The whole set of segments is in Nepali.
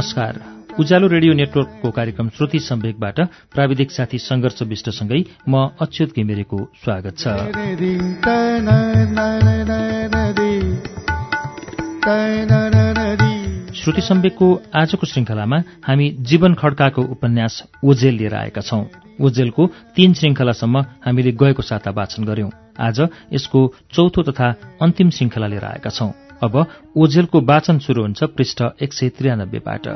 नमस्कार। उज्यालो रेडियो नेटवर्कको कार्यक्रम श्रुति सम्वेकबाट प्राविधिक साथी सङ्घर्ष विष्टसँगै म अच्युत घिमिरेको स्वागत छ। श्रुति सम्वेकको आजको श्रृङ्खलामा हामी जीवन खड्काको उपन्यास ओजेल लिएर आएका छौं। ओजेलको तीन श्रृङ्खलासम्म हामीले गएको साता वाचन गर्यौं आज यसको चौथो तथा अन्तिम श्रृङ्खला लिएर आएका छौं। अब ओझेलको वाचन शुरू हुन्छ पृष्ठ एक सय त्रियानब्बेबाट।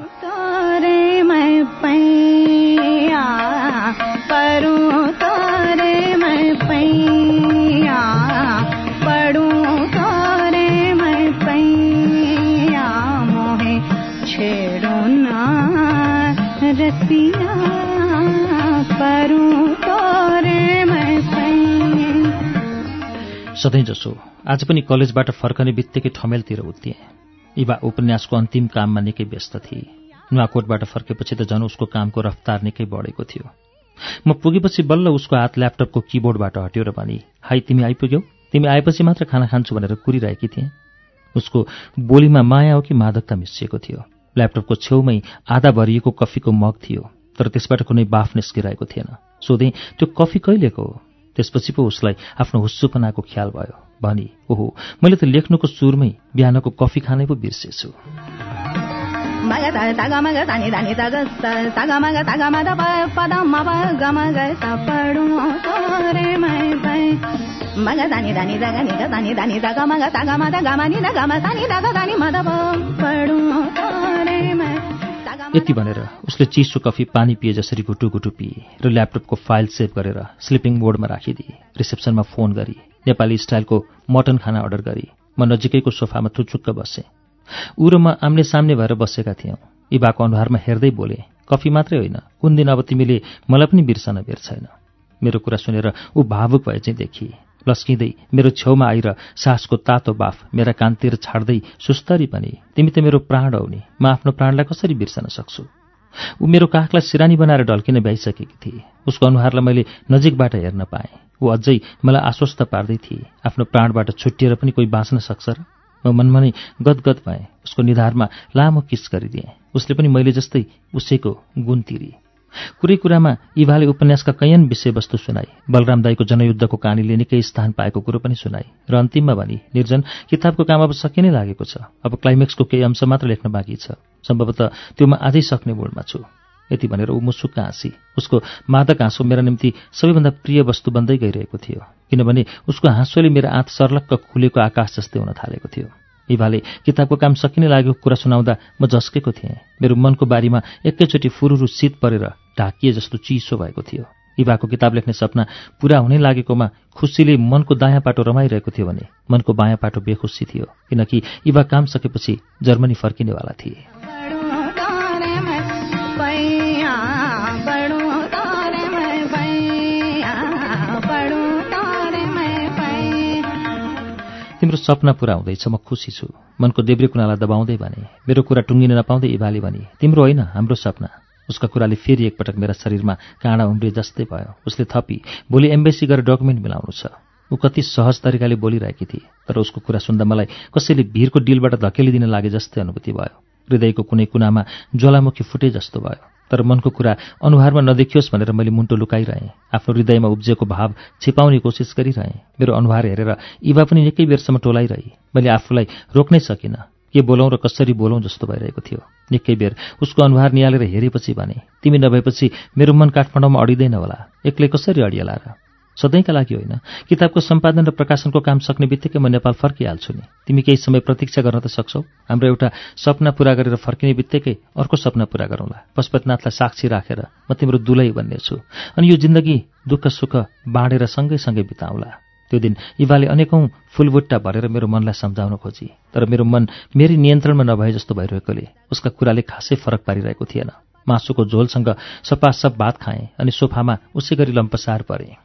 सधैँ जसो। आज पनि कलेजबाट फर्कने बित्तिकै ठमेलतिर उत्तिए। इबा उपन्यासको अन्तिम काममा निकै व्यस्त थिए। नुवाकोटबाट फर्केपछि त झन् उसको कामको रफ्तार निकै बढेको थियो। म पुगेपछि बल्ल उसको हात ल्यापटपको किबोर्डबाट हट्यो र भनी हाई तिमी आइपुग्यौ? तिमी आएपछि मात्र खाना खान्छु भनेर कुरिरहेकी थिएँ? उसको बोलीमा माया हो कि मादकता मिसिएको थियो। ल्यापटपको छेउमै आधा भरिएको कफीको मग थियो तर त्यसबाट कुनै बाफ निस्किरहेको थिएन। सोधेँ त्यो कफी कहिलेको हो? त्यसपछि पो उसलाई आफ्नो हुस्सुपनाको ख्याल भयो। भनी ओहो मैले त लेख्नुको सुरमै बिहानको कफी खानै पो बिर्सेछु। यति भनेर उसले चिसो कफी पानी पिए जसरी घुटु घुटु पिए र ल्यापटपको फाइल सेभ गरेर स्लिपिङ मोडमा राखिदिए। रिसेप्सनमा फोन गरी नेपाली स्टाइलको मटन खाना अर्डर गरी म नजिकैको सोफामा थुचुक्क बसेँ। ऊ र म आम्ने सामने भएर बसेका थियौँ। इबाको अनुहारमा हेर्दै बोले कफी मात्रै होइन कुन दिन अब तिमीले मलाई पनि बिर्सन बेर छैन। मेरो कुरा सुनेर ऊ भावुक भए चाहिँ देखिए लस्किँदै मेरो छेउमा आएर सासको तातो बाफ मेरा कान्तिर छाड्दै सुस्तरी पनि तिमी त मेरो प्राण हौ नि म आफ्नो प्राणलाई कसरी बिर्सन सक्छु? ऊ मेरो काखलाई सिरानी बनाएर ढल्किन भ्याइसकेकी थिए। उसको अनुहारलाई मैले नजिकबाट हेर्न पाएँ। ऊ अझै मलाई आश्वस्त पार्दै थिए आफ्नो प्राणबाट छुट्टिएर पनि कोही बाँच्न सक्छ र? म मनमा नै गदगद भएँ। उसको निधारमा लामो किस गरिदिएँ। उसले पनि मैले जस्तै उसैको गुण तिरी। कुरै कुरामा इभाले उपन्यासका कैयन विषयवस्तु सुनाई। बलराम दाईको जनयुद्धको कहानीले निकै स्थान पाएको कुरो पनि सुनाई। र अन्तिममा भनी निर्जन किताबको काम अब सकि नै लागेको छ। अब क्लाइमेक्सको केही अंश मात्र लेख्न बाँकी छ। सम्भवतः त्यो म आजै सक्ने मूडमा छु। यति भनेर ऊ मुसुक्क हाँसी। उसको मादक हाँसो मेरा निम्ति सबैभन्दा प्रिय वस्तु बन्दै गइरहेको थियो। किनभने उसको हाँसोले मेरो आँत सर्लक्क खुलेको आकाश जस्तै हुन थालेको थियो। इभाले किताबको काम सकिने लागेको कुरा सुनाउँदा म झस्केको थिएँ। मेरो मनको बारीमा एकैचोटि फुरुरु शीत परेर ढाकिए जस्तो चिसो भएको थियो। इभाको किताब लेख्ने सपना पूरा हुनै लागेकोमा खुसीले मनको दायाँ पाटो रमाइरहेको थियो भने मनको बायाँ पाटो बेखुसी थियो किनकि इभा काम सकेपछि जर्मनी फर्किनेवाला थिए। तिम्रो सपना पुरा हुँदैछ म खुसी छु। मनको देब्रे कुनालाई दबाउँदै भने मेरो कुरा टुङ्गिन नपाउँदै इभाले भने तिम्रो होइन हाम्रो सपना। उसका कुराले फेरि एकपटक मेरा शरीरमा काँडा उम्रिए जस्तै भयो। उसले थपी भोलि एम्बेसी गरेर डकुमेन्ट मिलाउनु छ। ऊ कति सहज तरिकाले बोलिरहेकी थिए तर उसको कुरा सुन्दा मलाई कसैले भिरको डिलबाट धकेलिदिन लागे जस्तै अनुभूति भयो। हृदयको कुनै कुनामा ज्वालामुखी फुटे जस्तो भयो। तर मनको कुरा अनुहारमा नदेखियोस् भनेर मैले मुन्टो लुकाइरहेँ। आफ्नो हृदयमा उब्जेको भाव छिपाउने कोसिस गरिरहेँ। मेरो अनुहार हेरेर इवा पनि निकै बेरसम्म टोलाइरहे। मैले आफूलाई रोक्नै सकिनँ। के बोलौँ र कसरी बोलौँ जस्तो भइरहेको थियो। निकै बेर उसको अनुहार निहालेर हेरेपछि भने तिमी नभएपछि मेरो मन काठमाडौँमा अडिँदैन होला। एक्लै कसरी अडिएला र? सधैँका लागि होइन। किताबको सम्पादन र प्रकाशनको काम सक्ने बित्तिकै म नेपाल फर्किहाल्छु नि। तिमी केही समय प्रतीक्षा गर्न त सक्छौ। हाम्रो एउटा सपना पुरा गरेर फर्किने बित्तिकै अर्को सपना पुरा गरौँला। पशुपतिनाथलाई साक्षी राखेर म तिम्रो दुलै बन्ने छु अनि यो जिन्दगी दुःख सुख बाँडेर सँगै सँगै बिताउँला। त्यो दिन इभाले अनेकौँ फुलबुट्टा भरेर मेरो मनलाई सम्झाउन खोजी। तर मेरो मन मेरै नियन्त्रणमा नभए जस्तो भइरहेकोले उसका कुराले खासै फरक पारिरहेको थिएन। मासुको झोलसँग सपासप भात खाएँ अनि सोफामा उसै गरी लम्पसार परेँ।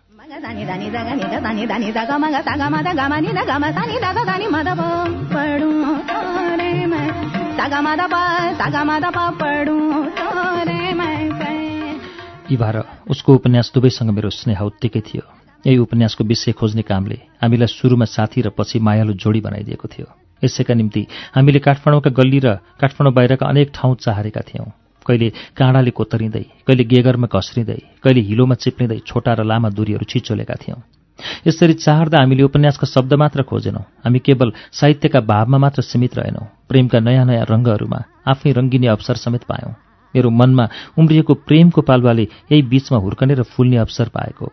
इभार उसको उपन्यास दुवैसँग मेरो स्नेह उत्तिकै थियो। यही उपन्यासको विषय खोज्ने कामले हामीलाई सुरुमा साथी र पछि मायालु जोडी बनाइदिएको थियो। यसैका निम्ति हामीले काठमाडौँका गल्ली र काठमाडौँ बाहिरका अनेक ठाउँ चाहेका थियौँ। कहिले काँडाले कोतरिँदै कहिले गेगरमा घस्रिँदै कहिले हिलोमा चिप्लिँदै छोटा र लामा दूरीहरू छिचोलेका थियौँ। यसरी चाहर्दा हामीले उपन्यासका शब्द मात्र खोजेनौँ। हामी केवल साहित्यका भावमा मात्र सीमित रहेनौँ। प्रेमका नयाँ नयाँ रङ्गहरूमा आफै रङ्गिने अवसर समेत पायौँ। मेरो मनमा उम्रिएको प्रेमको पालुवाले यही बीचमा हुर्कने र फुल्ने अवसर पाएको।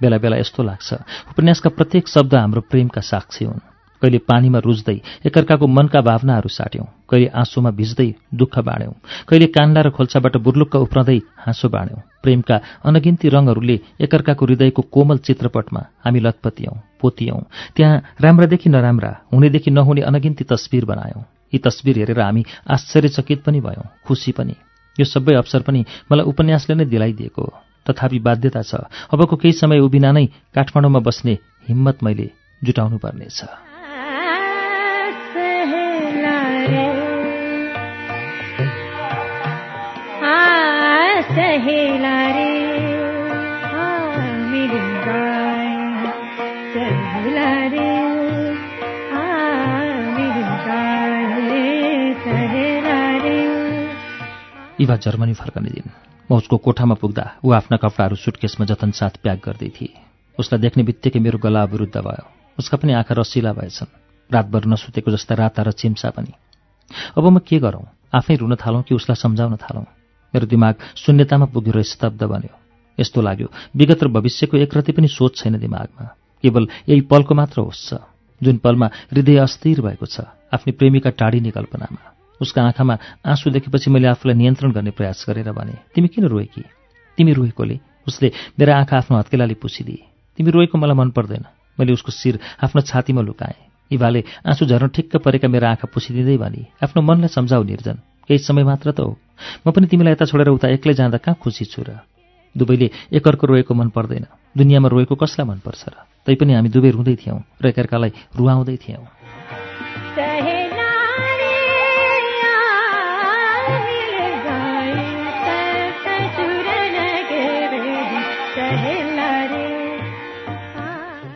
बेला बेला यस्तो लाग्छ। उपन्यासका प्रत्येक शब्द हाम्रो प्रेमका साक्षी हुन्। कहिले पानीमा रुच्दै एकअर्काको मनका भावनाहरू साट्यौँ। कहिले आँसुमा भिज्दै दुःख बाँड्यौँ। कहिले कान्ला र खोल्साबाट बुर्लुक्क उफ्रँदै हाँसो बाँड्यौँ। प्रेमका अनगिन्ती रङहरूले एकअर्काको हृदयको कोमल चित्रपटमा हामी लतपतियौँ पोतियौँ। त्यहाँ राम्रादेखि नराम्रा हुनेदेखि नहुने अनगिन्ती तस्बिर बनायौँ। यी तस्बिर हेरेर हामी आश्चर्यचकित पनि भयौँ खुसी पनि। यो सबै अवसर पनि मलाई उपन्यासले नै दिलाइदिएको तथापि बाध्यता छ। अबको केही समय उभिना नै काठमाडौँमा बस्ने हिम्मत मैले जुटाउनु पर्नेछ इभा जर्मनी फर्कने दिन। म उसको कोठामा पुग्दा ऊ आफ्ना कपडाहरू सुटकेसमा जतनसाथ प्याक गर्दै थिए। उसलाई देख्ने बित्तिकै मेरो गला अवरुद्ध भयो। उसका पनि आँखा रसिला भएछन्। रातभर नसुतेको जस्ता राता र चिम्सा पनि। अब म के गरौँ? आफै रुन थालौँ कि उसलाई सम्झाउन थालौँ? मेरो दिमाग शून्यतामा पुगेर स्तब्ध बन्यो। यस्तो लाग्यो विगत र भविष्यको एकरति पनि सोच छैन दिमागमा। केवल यही पलको मात्र होस् छ जुन पलमा हृदय अस्थिर भएको छ आफ्नी प्रेमिका टाढिने कल्पनामा उसका आँखामा आँसु देखेपछि मैले आफूलाई नियन्त्रण गर्ने प्रयास गरेर भने तिमी किन रोएकी तिमी रोएकोले? उसले मेरा आँखा आफ्नो हत्केलाले पुसिदिए तिमी रोएको मलाई मन पर्दैन। मैले उसको शिर आफ्नो छातीमा लुकाएँ। इभाले आँसु झर्न ठिक्क परेका मेरा आँखा पुसिदिँदै भने आफ्नो मनलाई सम्झाउ निर्जन। केही समय मात्र त हो। म पनि तिमीलाई यता छोडेर उता एक्लै जाँदा कहाँ खुसी छु र? दुवैले एकअर्को रोएको मन पर्दैन। दुनियाँमा रोएको कसलाई मनपर्छ र? तैपनि हामी दुवै रुँदै थियौँ र एकअर्कालाई रुवाउँदै थियौँ।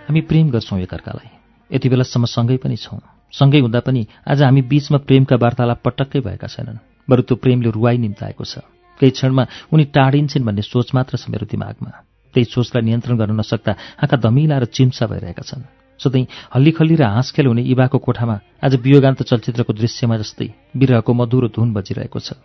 हामी प्रेम गर्छौँ एकअर्कालाई। यति बेलासम्म सँगै पनि छौँ। सँगै हुँदा पनि आज हामी बीचमा प्रेमका वार्तालाप पटक्कै भएका छैनन्। बरु त्यो प्रेमले रुवाई निम्ताएको छ। केही क्षणमा उनी टाढिन्छन् भन्ने सोच मात्र छ मेरो दिमागमा। त्यही सोचलाई नियन्त्रण गर्न नसक्दा आँखा धमिला र चिम्सा भइरहेका छन्। सधैँ हल्लीखल्ली र हाँसखेल हुने इबाको कोठामा आज वियोगान्त चलचित्रको दृश्यमा जस्तै विरहको मधुरो धुन बजिरहेको छ।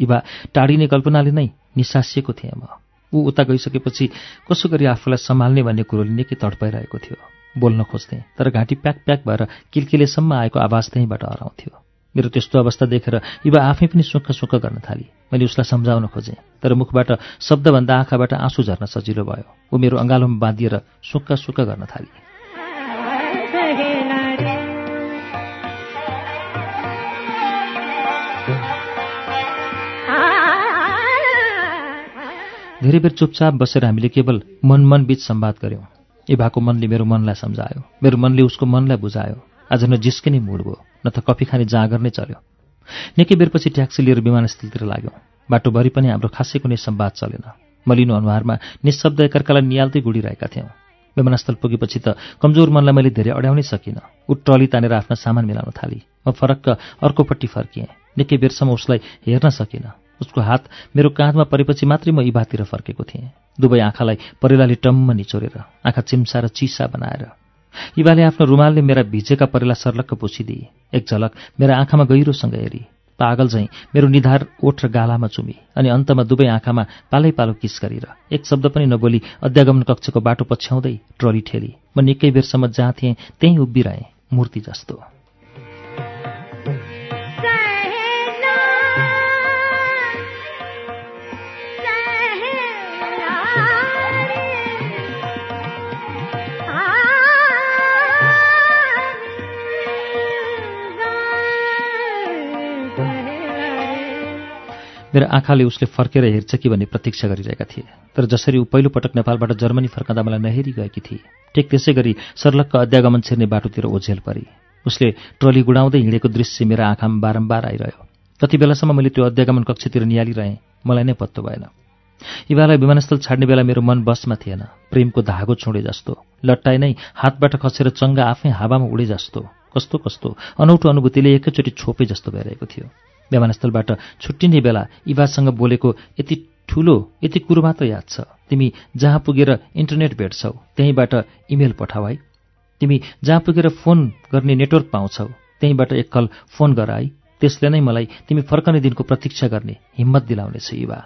इबा टाढिने कल्पनाले नै निसासिएको थिएँ म। ऊ उता गइसकेपछि कसो गरी आफूलाई सम्हाल्ने भन्ने कुरोले निकै तडपाइरहेको थियो। बोल्न खोज्थेँ तर घाँटी प्याक प्याक भएर किलकिलेसम्म आएको आवाज त्यहीँबाट हराउँथ्यो। मेरो त्यस्तो अवस्था देखेर युवा आफै पनि सुख सुख गर्न थाली। मैले उसलाई सम्झाउन खोजेँ। तर मुखबाट शब्दभन्दा आँखाबाट आँसु झर्न सजिलो भयो। ऊ मेरो अँगालोमा बाँधिएर सुक्ख सुक्ख गर्न थाली। धेरै बेर चुपचाप बसेर हामीले केवल मन मन बीच सम्वाद गऱ्यौँ। इभाको मनले मेरो मनलाई सम्झायो। मेरो मनले उसको मनलाई बुझायो। आज न जिस्किने मुड भयो न त कफी खाने जाँगर नै चल्यो। निकै बेरपछि ट्याक्सी लिएर विमानस्थलतिर लाग्यौँ। बाटोभरि पनि हाम्रो खासै कुनै सम्वाद चलेन। मलिनो अनुहारमा निशब्द एकअर्कालाई निहाल्दै गुडिरहेका थियौँ। विमानस्थल पुगेपछि त कमजोर मनलाई मैले धेरै अड्याउनै सकिनँ। ऊ ट्रली तानेर आफ्ना सामान मिलाउन थाली। म फरक्क अर्कोपट्टि फर्किएँ। निकै बेरसम्म उसलाई हेर्न सकिनँ। उसको हात मेरो काँधमा परेपछि मात्रै म इभातिर फर्केको थिएँ। दुवै आँखालाई परेलाले टम्म निचोरेर आँखा चिम्सा र चिसा बनाएर। इभाले आफ्नो रुमालले मेरा भिजेका परेला सर्लक्क पुछिदिए एक झलक मेरा आँखामा गहिरोसँग हेरी। पागल झैँ मेरो निधार ओठ र गालामा चुमी अनि अन्तमा दुवै आँखामा पालै पालो किस गरेर एक शब्द पनि नबोली अध्यागमन कक्षको बाटो पछ्याउँदै ट्रली ठेली। म निकै बेरसम्म जहाँ थिएँ त्यहीँ उभिरहेँ मूर्ति जस्तो। मेरो आँखाले उसले फर्केर हेर्छ कि भन्ने प्रतीक्षा गरिरहेका थिए। तर जसरी ऊ पहिलोपटक नेपालबाट जर्मनी फर्काँदा मलाई नहेरी गएकी थिए ठिक त्यसै गरी सर्लक्क अध्यागमन छिर्ने बाटोतिर ओझेल परे। उसले ट्रली गुडाउँदै हिँडेको दृश्य मेरो आँखामा बारम्बार आइरह्यो। कति बेलासम्म मैले त्यो अध्यागमन कक्षतिर निहालिरहेँ मलाई नै पत्तो भएन। इवालाई विमानस्थल छाड्ने बेला मेरो मन बसमा थिएन प्रेमको धागो छोडे जस्तो लट्टाइ नै हातबाट खसेर चङ्गा आफै हावामा उडे जस्तो कस्तो कस्तो अनौठो अनुभूतिले एकैचोटि छोपे जस्तो भइरहेको थियो। विमानस्थलबाट छुट्टिने बेला इवासँग बोलेको यति ठुलो यति कुरो मात्र याद छ। तिमी जहाँ पुगेर इन्टरनेट भेट्छौ त्यहीँबाट इमेल पठाऊ है। तिमी जहाँ पुगेर फोन गर्ने नेटवर्क पाउँछौ त्यहीँबाट एकल फोन गर है। त्यसले नै मलाई तिमी फर्कने दिनको प्रतीक्षा गर्ने हिम्मत दिलाउनेछ युवा।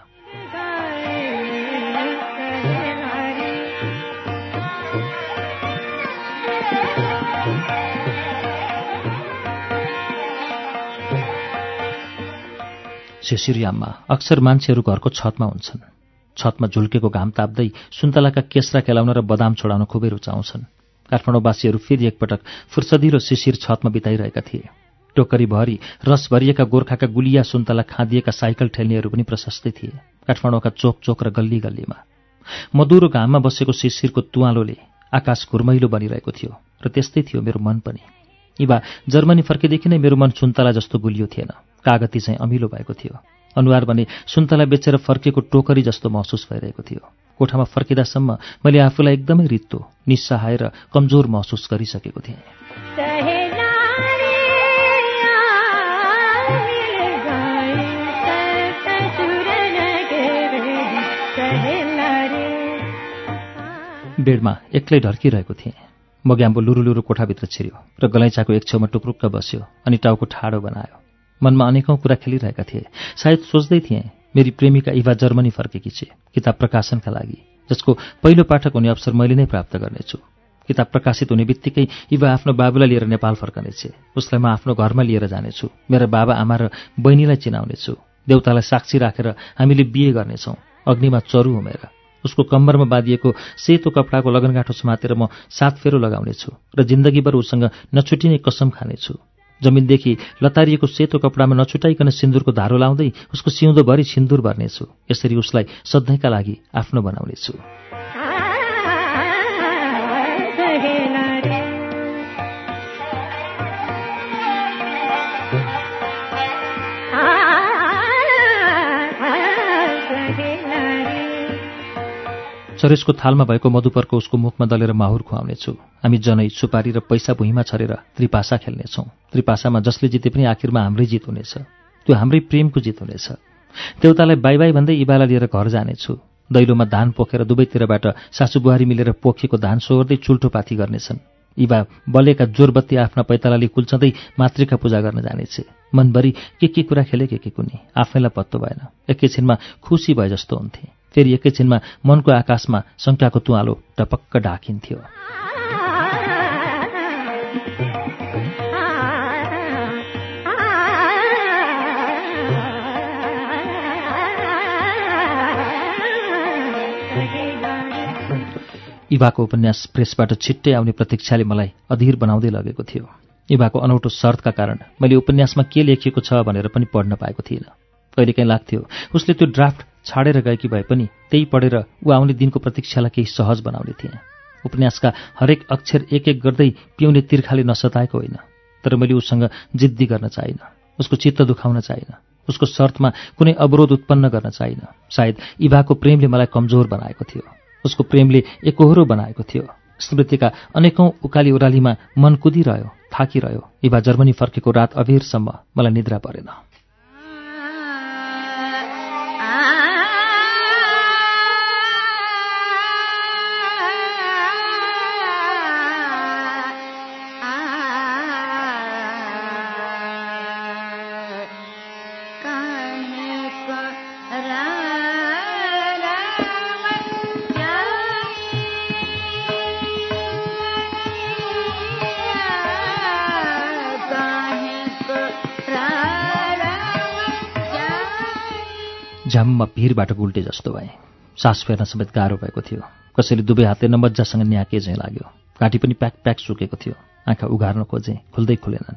शिशिरियाममा अक्सर मान्छेहरू घरको छतमा हुन्छन्। छतमा झुल्केको घाम ताप्दै सुन्तलाका केस्रा खेलाउन र बदाम छोडाउन खुबै रुचाउँछन्। काठमाडौँवासीहरू फेरि एकपटक फुर्सदिलो शिशिर छतमा बिताइरहेका थिए। टोकरीभरि रस भरिएका गोर्खाका गुलिया सुन्तला खाँदिएका साइकल ठेल्नेहरू पनि प्रशस्तै थिए। काठमाडौँका चोक चोक र गल्ली गल्लीमा मधुरो घाममा बसेको शिशिरको तुवालोले आकाश घुर्मैलो बनिरहेको थियो र त्यस्तै थियो मेरो मन पनि। इबा जर्मनी फर्केदेखि नै मेरो मन सुन्तला जस्तो गुलियो थिएन। कागती चाहिँ अमिलो भएको थियो। अनुहार भने सुन्तला बेचेर फर्केको टोकरी जस्तो महसुस भइरहेको थियो। कोठामा फर्किँदासम्म मैले आफूलाई एकदमै रित्तो निस्सहाय र कमजोर महसुस गरिसकेको थिएँ। बेडमा एक्लै ढर्किरहेको थिएँ। मग्याम्बो लुरु लुरु कोठाभित्र छिर्यो र गलैँचाको एक छेउमा टुक्रुक्क बस्यो अनि टाउको ठाडो बनायो। मनमा अनेकौँ कुरा खेलिरहेका थिए। सायद सोच्दै थिएँ मेरी प्रेमिका इभा जर्मनी फर्केकी छे। किताब प्रकाशनका लागि जसको पहिलो पाठक हुने अवसर मैले नै प्राप्त गर्नेछु। किताब प्रकाशित हुने बित्तिकै इभा आफ्नो बाबुलाई लिएर नेपाल फर्कनेछ उसलाई म आफ्नो घरमा लिएर जानेछु। मेरा बाबा आमा र बहिनीलाई चिनाउनेछु। देउतालाई साक्षी राखेर हामीले बिहे गर्नेछौँ। अग्निमा चरु हुमेर उसको कम्मरमा बाँधिएको सेतो कपडाको लगनगाँठो समातेर म सात फेरो लगाउनेछु र जिन्दगीभर उसँग नछुटिने कसम खानेछु। जमिनदेखि लतारिएको सेतो कपडामा नछुटाइकन सिन्दुरको धारो लाउँदै उसको सिउँदोभरि सिन्दुर भर्नेछु। यसरी उसलाई सधैँका लागि आफ्नो बनाउनेछु। चरेसको थालमा भएको मधुपरको उसको मुखमा दलेर माहुर खुवाउनेछु। हामी जनै सुपारी र पैसा भुइँमा छरेर त्रिपासा खेल्नेछौँ। त्रिपासामा जसले जिते पनि आखिरमा हाम्रै जित हुनेछ त्यो हाम्रै प्रेमको जित हुनेछ। देउतालाई बाई बाई भन्दै इबाला लिएर घर जानेछु। दैलोमा धान पोखेर दुवैतिरबाट सासु बुहारी मिलेर पोखेको धान सोहोर्दै चुल्ठो पाथी गर्नेछन्। इबा बलेका जोरबत्ती आफ्ना पैतालाले कुल्चँदै मातृका पूजा गर्न जानेछे। मनभरि के के कुरा खेले के के कुनी। आफैलाई पत्तो भएन। एकैछिनमा खुसी भए जस्तो हुन्थे। फेरि एकैछिनमा मनको आकाशमा शङ्काको तुवालो टपक्क ढाकिन्थ्यो। इभाको उपन्यास प्रेसबाट छिट्टै आउने प्रतीक्षाले मलाई अधीर बनाउँदै लगेको थियो। इभाको अनौठो शर्तका कारण मैले उपन्यासमा के लेखिएको छ भनेर पनि पढ्न पाएको थिइनँ। कहिलेकाहीँ लाग्थ्यो। उसले त्यो ड्राफ्ट छाडेर गएकी भए पनि त्यही पढेर ऊ आउने दिनको प्रतीक्षालाई केही सहज बनाउने थिएँ उपन्यासका हरेक अक्षर एक एक गर्दै पिउने तिर्खाले नसताएको होइन तर मैले उसँग जिद्दी गर्न चाहिनँ उसको चित्त दुखाउन चाहिनँ उसको शर्तमा कुनै अवरोध उत्पन्न गर्न चाहिनँ। सायद इभाको प्रेमले मलाई कमजोर बनाएको थियो उसको प्रेमले एकहोरो बनाएको थियो। स्मृतिका अनेकौं उकाली ओह्रालीमा मन कुदिरह्यो थाकिरह्यो। इभा जर्मनी फर्केको रात अबेरसम्म मलाई निद्रा परेन। झ्याममा भिरबाट गुल्टे जस्तो भए। सास फेर्न समेत गाह्रो भएको थियो। कसैले दुवै हातले नमजासँग न्याके झैँ लाग्यो। घाँटी पनि प्याक प्याक सुकेको थियो। आँखा उघार्न खोजेँ खुल्दै खुलेनन्।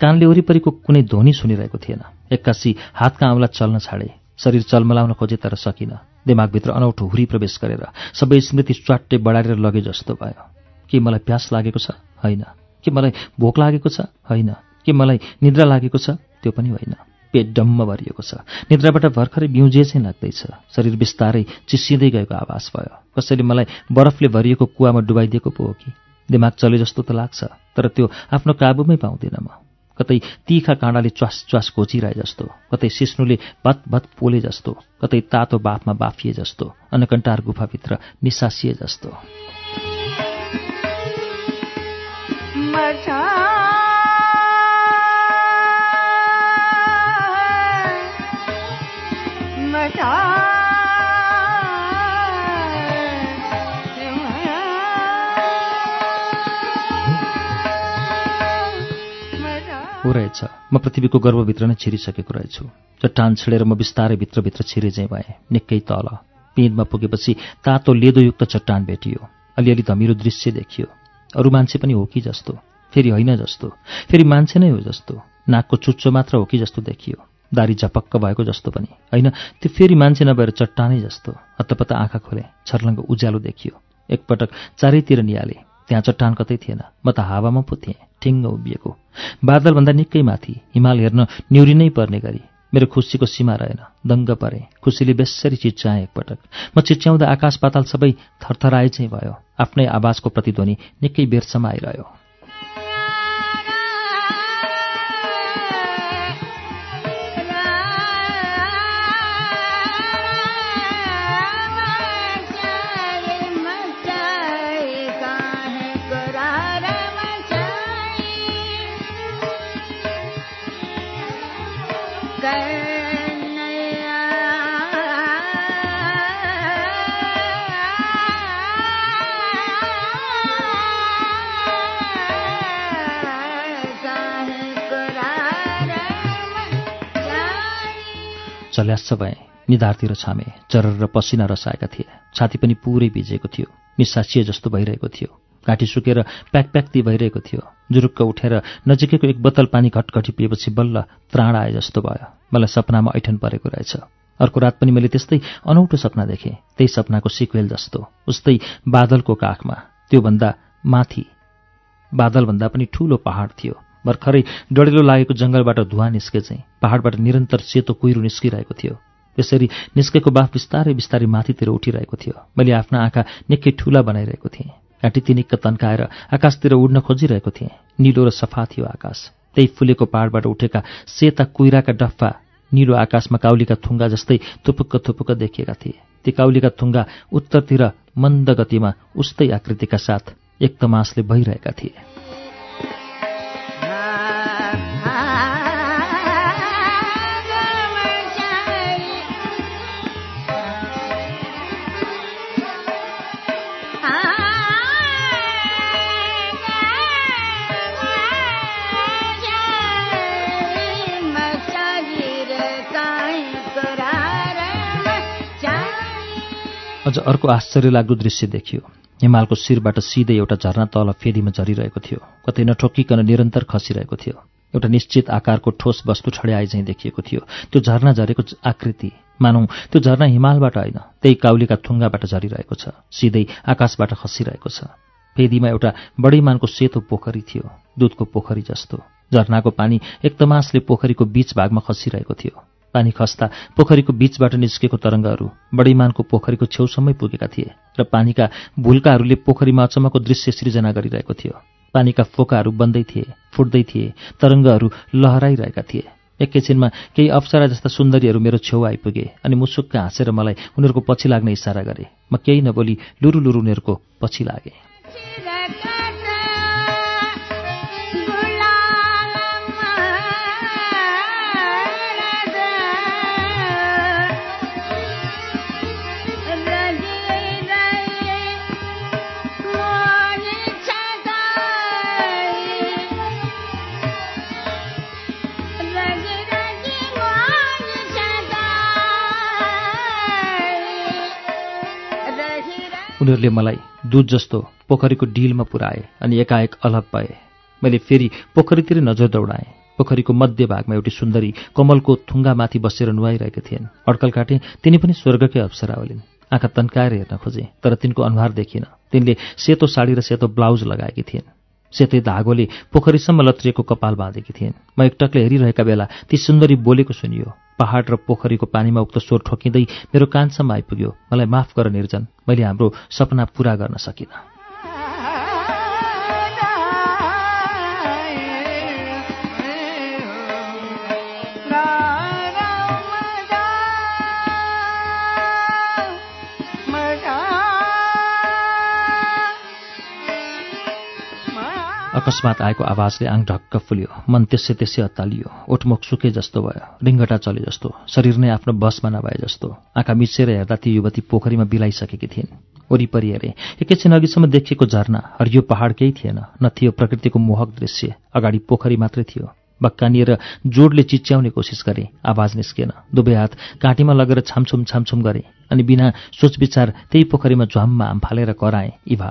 कानले वरिपरिको कुनै ध्वनि सुनिरहेको थिएन। एक्कासी हातका आउँला चल्न छाडे। शरीर चलमलाउन खोजे तर सकिन। दिमागभित्र अनौठो हुरी प्रवेश गरेर सबै स्मृति स्वाट्टे बढारेर लगे जस्तो भयो। के मलाई प्यास लागेको छ? होइन। के मलाई भोक लागेको छ? होइन। के मलाई निद्रा लागेको छ? त्यो पनि होइन। पेट डम्म भरिएको छ। निद्राबाट भर्खरै बिउजे चाहिँ लाग्दैछ। शरीर बिस्तारै चिसिँदै गएको आवाज भयो। कसैले मलाई बरफले भरिएको कुवामा डुबाइदिएको पो हो कि? दिमाग चले जस्तो त लाग्छ तर त्यो आफ्नो काबुमै पाउँदिनँ म। कतै तिखा काँडाले च्वास च्वास घोचिरहे जस्तो कतै सिस्नुले भत भत पोले जस्तो कतै तातो बाफमा बाफिए जस्तो अनकन्टार गुफाभित्र निसासिए जस्तो। हो रहेछ। म पृथ्वीको गर्भभित्र नै छिरिसकेको रहेछु। चट्टान छिडेर म बिस्तारै भित्रभित्र छिरे चाहिँ भएँ निकै तल। पिँधमा पुगेपछि तातो लेदोयुक्त चट्टान भेटियो। अलिअलि धमिलो दृश्य देखियो। अरू मान्छे पनि हो कि जस्तो? फेरि होइन जस्तो। फेरि मान्छे नै हो जस्तो। नाकको चुच्चो मात्र हो कि जस्तो देखियो। दारी झपक्क भएको जस्तो पनि। होइन त्यो फेरि मान्छे नभएर चट्टानै जस्तो। हत्तपत्त आँखा खोले छर्लङ्ग उज्यालो देखियो। एकपटक चारैतिर निहाले। त्यहाँ चट्टान कतै थिएन। म त हावामा पो थिएँ। ठिङ्ग उभिएको। बादलभन्दा निकै माथि। हिमाल हेर्न न्युरिनै पर्ने गरी। मेरो खुसीको सीमा रहेन। दङ्ग परे। खुसीले बेसरी चिच्याएँ एकपटक। म चिच्याउँदा आकाश पाताल सबै थरथराए चाहिँ भयो। आफ्नै आवाजको प्रतिध्वनि निकै बेरसम्म आइरह्यो। चल्यास भए निधारतिर छामे चरर र पसिना रसाएका थिए। छाती पनि पुरै भिजेको थियो। निस्सासिए जस्तो भइरहेको थियो। घाँटी सुकेर प्याक प्याक्ती भइरहेको थियो। जुरुक्क उठेर नजिकैको एक बोतल पानी घटघटी पिएपछि बल्ल त्राण आए जस्तो भयो। मलाई सपनामा ऐठन परेको रहेछ। अर्को रात पनि मैले त्यस्तै अनौठो सपना देखेँ। त्यही सपनाको सिक्वेल जस्तो। उस्तै बादलको काखमा। त्योभन्दा माथि। बादलभन्दा पनि ठूलो पहाड थियो। भर्खरै डढिलो लागेको जङ्गलबाट धुवा निस्के चाहिँ पहाडबाट निरन्तर सेतो कुहिरो निस्किरहेको थियो। त्यसरी निस्केको बाफ बिस्तारै बिस्तारै माथितिर उठिरहेको थियो। मैले आफ्ना आँखा निकै ठुला बनाइरहेको थिएँ। घाँटी तिनिक्क तन्काएर आकाशतिर उड्न खोजिरहेको थिएँ। निलो र सफा थियो आकाश। त्यही फुलेको पहाडबाट उठेका सेता कुइराका डफ्फा निलो आकाशमा काउलीका थुङ्गा जस्तै थुपुक्क थुपुक्क देखिएका थिए। ती काउलीका थुङ्गा उत्तरतिर मन्द गतिमा उस्तै आकृतिका साथ एक तमासले भइरहेका थिए। अझ अर्को आश्चर्य लाग्दो दृश्य देखियो। हिमालको शिरबाट सिधै एउटा झरना तल फेदीमा झरिरहेको थियो। कतै नठोकिकन निरन्तर खसिरहेको थियो। एउटा निश्चित आकारको ठोस वस्तु ठड्याए झैँ देखिएको थियो। त्यो झरना झरेको आकृति। मानौ त्यो झरना हिमालबाट होइन। त्यही काउलीका थुङ्गाबाट झरिरहेको छ। सिधै आकाशबाट खसिरहेको छ। फेदीमा एउटा बढी मानको सेतो पोखरी थियो। दुधको पोखरी जस्तो। झरनाको पानी एकदमासले पोखरीको बीच भागमा खसिरहेको थियो। पानी खस्दा पोखरीको बीचबाट निस्केको तरङ्गहरू बडैमानको पोखरीको छेउसम्मै पुगेका थिए र पानीका भुल्काहरूले पोखरीमा अचम्मको दृश्य सृजना गरिरहेको थियो। पानीका फोकाहरू बन्दै थिए फुट्दै थिए तरङ्गहरू लहराइरहेका थिए। एकैछिनमा केही अप्सरा जस्ता सुन्दरीहरू मेरो छेउ आइपुगे अनि मुसुक्क हाँसेर मलाई उनीहरूको पछि लाग्ने इसारा गरे। म केही नबोली लुरु लुरु उनीहरूको पछि लागेँ। उनीहरूले मलाई दुध जस्तो पोखरीको डिलमा पुऱ्याए अनि एकाएक अलग भए। मैले फेरि पोखरीतिर नजर दौडाएँ। पोखरीको मध्य भागमा एउटी सुन्दरी कमलको थुङ्गामाथि बसेर नुहाइरहेका थिएन् अड्कल काटे तिनी पनि स्वर्गकै अप्सरा होलिन्। आँखा तन्काएर हेर्न खोजे तर तिनको अनुहार देखिन। तिनले सेतो साडी र सेतो ब्लाउज लगाएकी थिइन्। सेतै धागोले पोखरीसम्म लत्रिएको कपाल बाँधेकी थिइन्। म एकटकले हेरिरहेका बेला ती सुन्दरी बोलेको सुनियो पहाड र पोखरीको पानीमा उक्त स्वर ठोकिँदै मेरो कानसम्म आइपुग्यो मलाई माफ गर निर्जन मैले हाम्रो सपना पूरा गर्न सकिनँ। अकस्मात आएको आवाजले आङ ढक्क फुल्यो। मन त्यसै त्यसै अत्तालियो। ओठमुख सुके जस्तो भयो। रिङ्गटा चले जस्तो। शरीर नै आफ्नो बसमा नभए जस्तो। आँखा मिचेर हेर्दा ती युवती पोखरीमा बिलाइसकेकी थिइन्। वरिपरि हेरे। एकैछिन अघिसम्म देखिएको झरना हरियो पहाड केही थिएन। न थियो प्रकृतिको मोहक दृश्य। अगाडि पोखरी मात्रै थियो। बक्कानिएर जोडले चिच्याउने कोसिस गरे। आवाज निस्केन। दुवै हात काँटीमा लगेर छामछुम छामछुम गरे। अनि बिना सोचविचार त्यही पोखरीमा झ्वाममा आम फालेर कराए इभा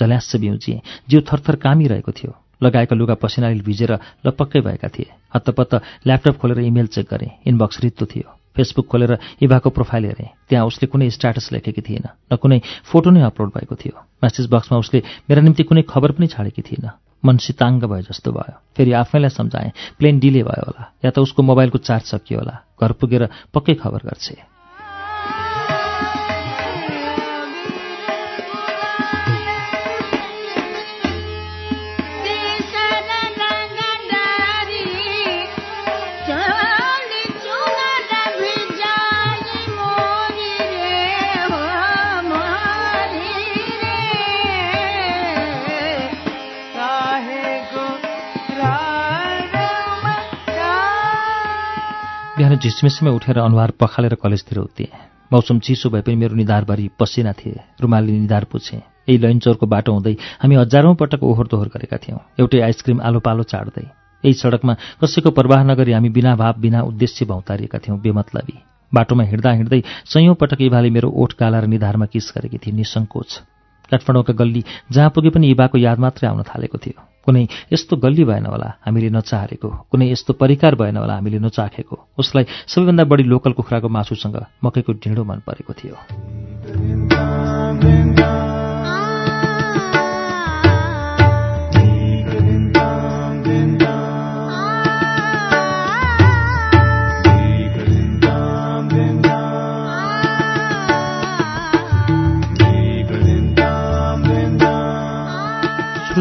झल्यास बिउजिए जिउ थरथर कामिरहेको थियो। लगाएका लुगा पसिनाले भिजेर लपक्कै भएका थिए। हत्तपत्त ल्यापटप खोलेर इमेल चेक गरे। इनबक्स रित्तो थियो। फेसबुक खोलेर इभाको प्रोफाइल हेरेँ। त्यहाँ उसले कुनै स्ट्याटस लेखेकी थिएन न कुनै फोटो नै अपलोड भएको थियो। म्यासेज बक्समा उसले मेरा निम्ति कुनै खबर पनि छाडेकी थिएन। मन सिताङ्ग भयो जस्तो भयो। फेरि आफैलाई सम्झाएँ। प्लेन डिले भयो होला। या त उसको मोबाइलको चार्ज सकियो होला। घर पुगेर पक्कै खबर गर्छे। बिहान झिसमिसमै उठेर अनुहार पखालेर कलेजतिर उत्तिएँ। मौसम चिसो भए पनि मेरो निधारभरि पसिना थिए। रुमालले निधार पुछेँ यही लैनचौरको बाटो हुँदै हामी हजारौँ पटक ओहोर दोहोर गरेका थियौँ। एउटै आइसक्रिम आलो पालो चाड्दै यही सडकमा कसैको प्रवाह नगरी हामी बिना भाव बिना उद्देश्य भौतारिएका थियौँ बेमतलबी। बाटोमा हिँड्दा हिँड्दै सयौँ पटक इभाले मेरो ओठ काला र निधारमा किस गरेकी थिए निसङ्कोच। काठमाडौँका गल्ली जहाँ पुगे पनि इभाको याद मात्रै आउन थालेको थियो। कुनै यस्तो गल्ली भएन होला हामीले नचाहेको। कुनै यस्तो परिकार भएन होला हामीले नचाखेको। उसलाई सबैभन्दा बढी लोकल कुखुराको मासुसँग मकैको ढिँडो मन परेको थियो।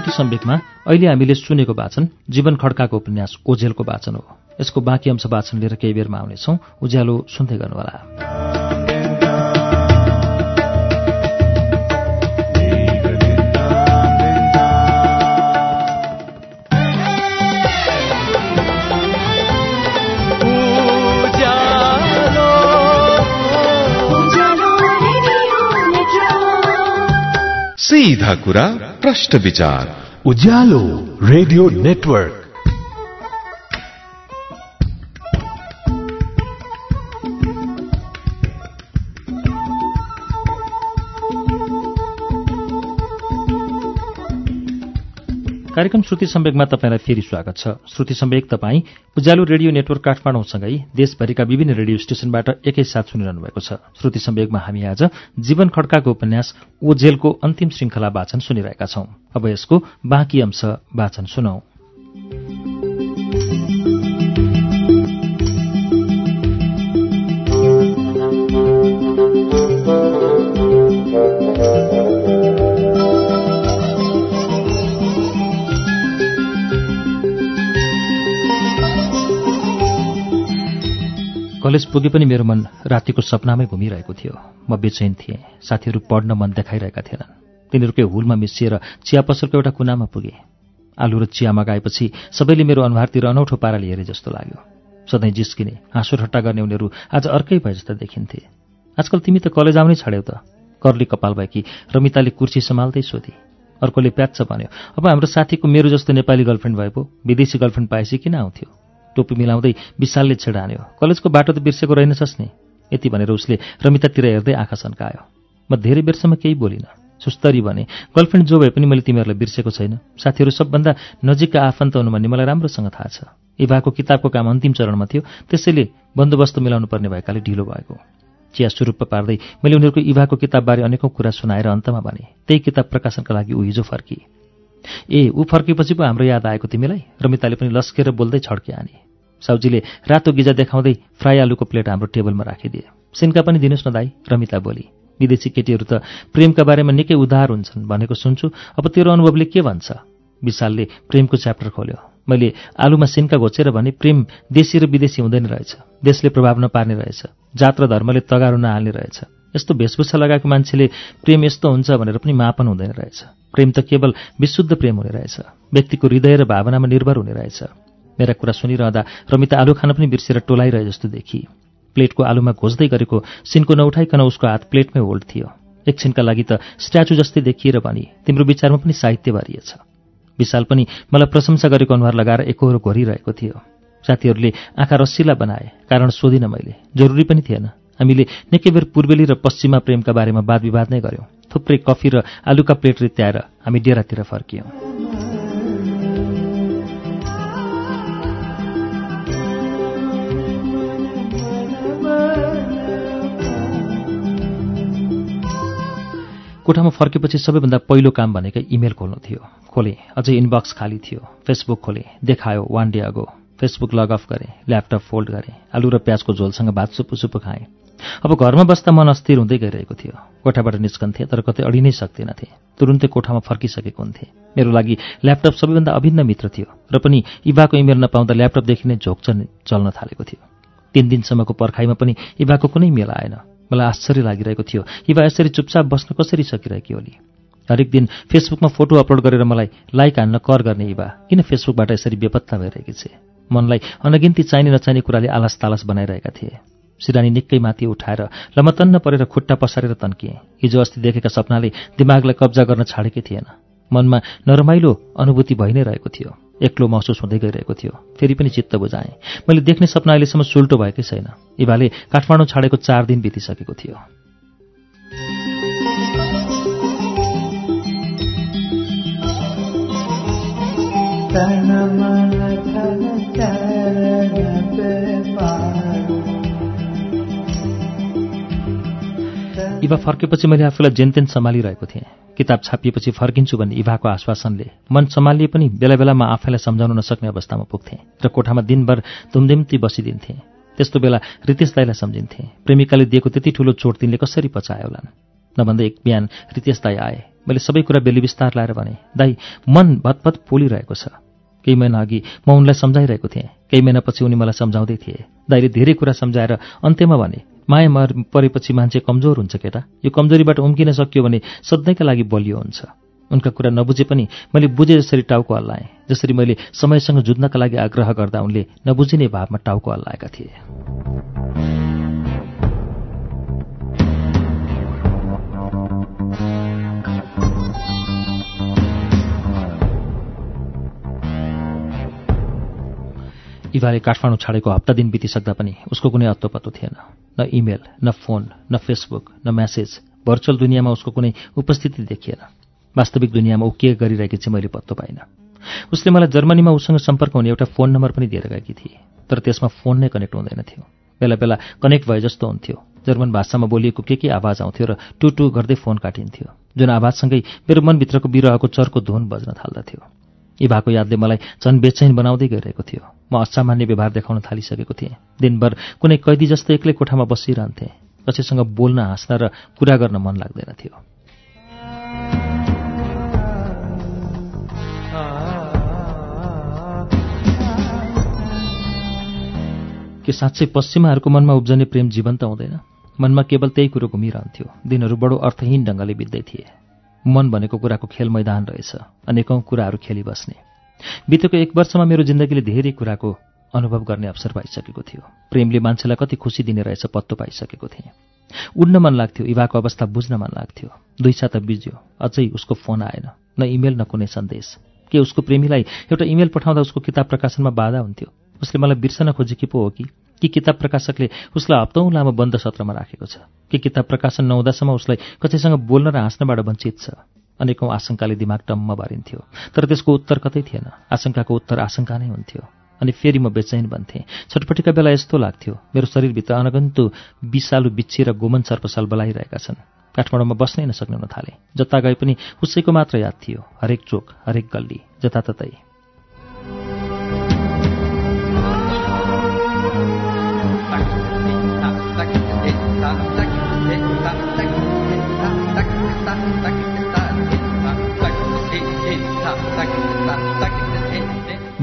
श्रुति सम्वेकमा अहिले हामीले सुनेको वाचन जीवन खड्काको उपन्यास ओझेलको वाचन हो। यसको बाँकी अंश वाचन लिएर केही बेरमा आउनेछौ। उज्यालो सुन्दै गर्नुहोला। सीधा कुरा प्रश्न विचार। Ujyaalo radio network. कार्यक्रम श्रुति सम्वेकमा तपाईँलाई फेरि स्वागत छ। श्रुति सम्वेक तपाईँ उज्यालो रेडियो नेटवर्क काठमाडौँसँगै देशभरिका विभिन्न रेडियो स्टेशनबाट एकैसाथ सुनिरहनु भएको छ। श्रुति सम्वेकमा हामी आज जीवन खड्काको उपन्यास ओझेलको अन्तिम श्रृङ्खला वाचन सुनिरहेका छौं। अब यसको बाँकी अंश वाचन सुनौ। कलेज पुगे पनि मेरो मन रातिको सपनामै घुमिरहेको थियो। म बेचैन थिएँ। साथीहरू पढ्न मन देखाइरहेका थिएनन्। तिनीहरूकै हुलमा मिसिएर चिया पसलको एउटा कुनामा पुगे। आलु र चिया मगाएपछि सबैले मेरो अनुहारतिर अनौठो पाराले हेरे जस्तो लाग्यो। सधैँ जिस्किने हाँसो ठट्टा गर्ने उनीहरू आज अर्कै भए जस्ता देखिन्थे। आजकल तिमी त कलेज आउनै छड्यौ त। कर्ली कपाल भएकी रमिताले कुर्सी सम्हाल्दै सोधी। अर्कोले प्याच्छ भन्यो अब हाम्रो साथीको मेरो जस्तो नेपाली गर्लफ्रेन्ड भए पो। विदेशी गर्लफ्रेन्ड पाएपछि किन आउँथ्यो? टोपी मिलाउँदै विशालले छेड हान्यो कलेजको बाटो त बिर्सेको रहेनछस् नि। यति भनेर उसले रमितातिर हेर्दै आँखा सन्कायो। म धेरै बेरसम्म केही बोलिनँ। सुस्तरी भने गर्लफ्रेन्ड जो भए पनि मैले तिमीहरूलाई बिर्सेको छैन। साथीहरू सबभन्दा नजिकका आफन्त हुनु भन्ने मलाई राम्रोसँग थाहा छ। इभाको किताबको काम अन्तिम चरणमा थियो। त्यसैले बन्दोबस्त मिलाउनु पर्ने भएकाले ढिलो भएको। चिया स्वरूप पार्दै मैले उनीहरूको इभाको किताबबारे अनेकौँ कुरा सुनाएर अन्तमा भने त्यही किताब प्रकाशनका लागि ऊ हिजो फर्की। ए ऊ फर्केपछि पो हाम्रो याद आएको तिमीलाई? रमिताले पनि लस्केर बोल्दै छड्के आने। साउजीले रातो गिजा देखाउँदै फ्राई आलुको प्लेट हाम्रो टेबलमा राखिदिए। सिन्का पनि दिनुहोस् न दाई रमिता बोली। विदेशी केटीहरू त प्रेमका बारेमा निकै उदार हुन्छन् भनेको सुन्छु। अब तेरो अनुभवले के भन्छ? विशालले प्रेमको च्याप्टर खोल्यो। मैले आलुमा सिन्का घोचेर भने प्रेम देशी र विदेशी हुँदैन रहेछ। देशले प्रभाव नपार्ने रहेछ। जात र धर्मले तगारो नहाल्ने रहेछ। यस्तो वेशभूषा लगाएको मान्छेले प्रेम यस्तो हुन्छ भनेर पनि मापन हुँदैन रहेछ। प्रेम त केवल विशुद्ध प्रेम हुने रहेछ। व्यक्तिको हृदय र भावनामा निर्भर हुने रहेछ। मेरा कुरा सुनिरहँदा रमिता आलु खान पनि बिर्सेर टोलाइरहे जस्तो देखी। प्लेटको आलुमा घोज्दै गरेको सिनको नउठाइकन उसको हात प्लेटमै होल्ड थियो। एकछिनका लागि त स्ट्याचु जस्तै देखिएर भनी तिम्रो विचारमा पनि साहित्य बारिएछ विशाल पनि मलाई प्रशंसा गरेको अनुहार लगाएर एकहोरो घोरिरहेको थियो। साथीहरूले आँखा रसिला बनाए कारण सोधिनँ मैले। जरुरी पनि थिएन। हामीले निकै बेर पूर्वेली र पश्चिमा प्रेमका बारेमा वाद विवाद नै गऱ्यौँ। थुप्रै कफी र आलुका प्लेट रित्याएर हामी डेरातिर फर्कियौँ। कोठामा फर्केपछि सबैभन्दा पहिलो काम भनेको इमेल खोल्नु थियो। खोलेँ अझै इनबक्स खाली थियो। फेसबुक खोलेँ देखायो one day ago Facebook log off गरेँ ल्यापटप फोल्ड गरेँ आलु र प्याजको झोलसँग भात सुपु खाएँ। अब घरमा बस्दा मन अस्थिर हुँदै गइरहेको थियो। कोठाबाट निस्कन्थेँ तर कतै अडि नै तुरुन्तै कोठामा फर्किसकेको हुन्थेँ। मेरो लागि ल्यापटप सबैभन्दा अभिन्न मित्र थियो र पनि इभाको इमेल नपाउँदा ल्यापटपदेखि नै झोक चल्न थालेको थियो। तिन दिनसम्मको पर्खाइमा पनि इभाको कुनै मेल आएन। मलाई आश्चर्य लागिरहेको थियो। इभा यसरी चुपचाप बस्न कसरी सकिरहेकी होली? हरेक दिन फेसबुकमा फोटो अपलोड गरेर मलाई लाइक हान्न कर गर्ने इभा किन फेसबुकबाट यसरी बेपत्ता भइरहेकी छे? मनलाई अनगिन्ती चाहिने नचाहिने कुराले आलास तालास बनाइरहेका थिए। सिरानी निकै माथि उठाएर लमतन्न परेर खुट्टा पसारेर तन्किएँ। हिजो अस्ति देखेका सपनाले दिमागलाई कब्जा गर्न छाडेकै थिएन। मनमा नरमाइलो अनुभूति भइ नै रहेको थियो। एक्लो महसुस हुँदै गइरहेको थियो। फेरि पनि चित्त बुझाएँ। मैले देख्ने सपना अहिलेसम्म सुल्टो भएकै छैन। इभाले काठमाडौँ छाडेको चार दिन बितिसकेको थियो। इभा फर्केपछि मैले आफूलाई जेनतेन सम्हालिरहेको थिएँ। किताब छापिएपछि फर्किन्छु भन्ने इभाको आश्वासनले मन सम्हालिए पनि बेला बेलामा आफैलाई सम्झाउन नसक्ने अवस्थामा पुग्थेँ र कोठामा दिनभर धुमधिम्ती बसिदिन्थेँ। त्यस्तो बेला रितेश दाईलाई सम्झिन्थेँ। प्रेमिकाले दिएको त्यति ठुलो चोट तिनले कसरी पचायो होलान्? नभन्दा एक बिहान रितेश दाई आए। मैले सबै कुरा बेली विस्तार लाएर भने दाई मन भतभत पोलिरहेको छ। केही महिना अघि म उनलाई सम्झाइरहेको थिएँ। केही महिनापछि उनी मलाई सम्झाउँदै थिए। दाइले धेरै कुरा सम्झाएर अन्त्यमा भने माया मर परेपछि मान्छे कमजोर हुन्छ केटा। यो कमजोरीबाट उम्किन सकियो भने सधैँका लागि बलियो हुन्छ। उनका कुरा नबुझे पनि मैले बुझे जसरी टाउको हल्लाएँ जसरी मैले समयसँग जुझ्नका लागि आग्रह गर्दा उनले नबुझिने भावमा टाउको हल्लाएका थिए। इभाले काठमाडौँ छाडेको हप्ता दिन बितिसक्दा पनि उसको कुनै अत्तो थिएन। न इमेल न फोन न फेसबुक न म्यासेज। भर्चुअल दुनियाँमा उसको कुनै उपस्थिति देखिएन। वास्तविक दुनियाँमा ऊ के गरिरहेकी चाहिँ मैले पत्तो पाइनँ। उसले मलाई जर्मनीमा उसँग सम्पर्क हुने एउटा फोन नम्बर पनि दिएर गएकी थिए तर त्यसमा फोन नै कनेक्ट हुँदैन थियो बेला बेला कनेक्ट भए जस्तो हुन्थ्यो। जर्मन भाषामा बोलिएको के के आवाज आउँथ्यो र टु टु गर्दै फोन काटिन्थ्यो जुन आवाजसँगै मेरो मनभित्रको बिरुवाको चर्को धुन बज्न थाल्दथ्यो। यी भएको यादले मलाई झन् बेचैन बनाउँदै गइरहेको थियो। म असामान्य व्यवहार देखाउन थालिसकेको थिएँ। दिनभर कुनै कैदी जस्तो एक्लै कोठामा बसिरहन्थेँ। कसैसँग बोल्न हाँस्न र कुरा गर्न मन लाग्दैन थियो। के साँच्चै पश्चिमाहरूको मनमा उब्जने प्रेम जीवन्त हुँदैन? मनमा केवल त्यही कुरो घुमिरहन्थ्यो। दिनहरू बडो अर्थहीन ढङ्गले बित्दै थिए। मन भनेको कुराको खेल मैदान रहेछ अनेकौँ कुराहरू खेलिबस्ने बितेको एक वर्षमा मेरो जिन्दगीले धेरै कुराको अनुभव गर्ने अवसर पाइसकेको थियो। प्रेमले मान्छेलाई कति खुसी दिने रहेछ पत्तो पाइसकेको थिएँ। उड्न मन लाग्थ्यो इभाको अवस्था बुझ्न मन लाग्थ्यो। दुई साता बिज्यो अझै उसको फोन आएन न इमेल न कुनै सन्देश। के उसको प्रेमीलाई एउटा इमेल पठाउँदा उसको किताब प्रकाशनमा बाधा हुन्थ्यो? उसले मलाई बिर्सन खोजेकी पो हो कि? कि किताब प्रकाशकले उसलाई हप्तौँ लामो बन्द सत्रमा राखेको छ? कि किताब प्रकाशन नहुँदासम्म उसलाई कसैसँग बोल्न र हाँस्नबाट वञ्चित छ? अनेकौँ आशंकाले दिमाग टम्म बारिन्थ्यो। तर त्यसको उत्तर कतै थिएन। आशंकाको उत्तर आशंका नै हुन्थ्यो। अनि फेरि म बेचैन बन्थेँ। छटपटीका बेला यस्तो लाग्थ्यो। मेरो शरीरभित्र अनगन्तु विषालु बिच्छी र गोमन सर्पसाल बलाइरहेका छन्। काठमाडौँमा बस्नै नसक्ने थाले जता गए पनि उसैको मात्र याद थियो। हरेक चोक हरेक गल्ली जताततै।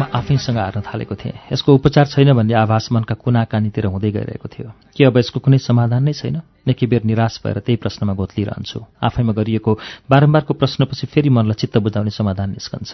म आफैसँग हार्न थालेको थिएँ। यसको उपचार छैन भन्ने आभास मनका कुना कानीतिर हुँदै गइरहेको थियो। के अब यसको कुनै समाधान नै छैन? निकै बेर निराश भएर त्यही प्रश्नमा गोत्लिरहन्छु। आफैमा गरिएको बारम्बारको प्रश्नपछि फेरि मनलाई चित्त बुझाउने समाधान निस्कन्छ।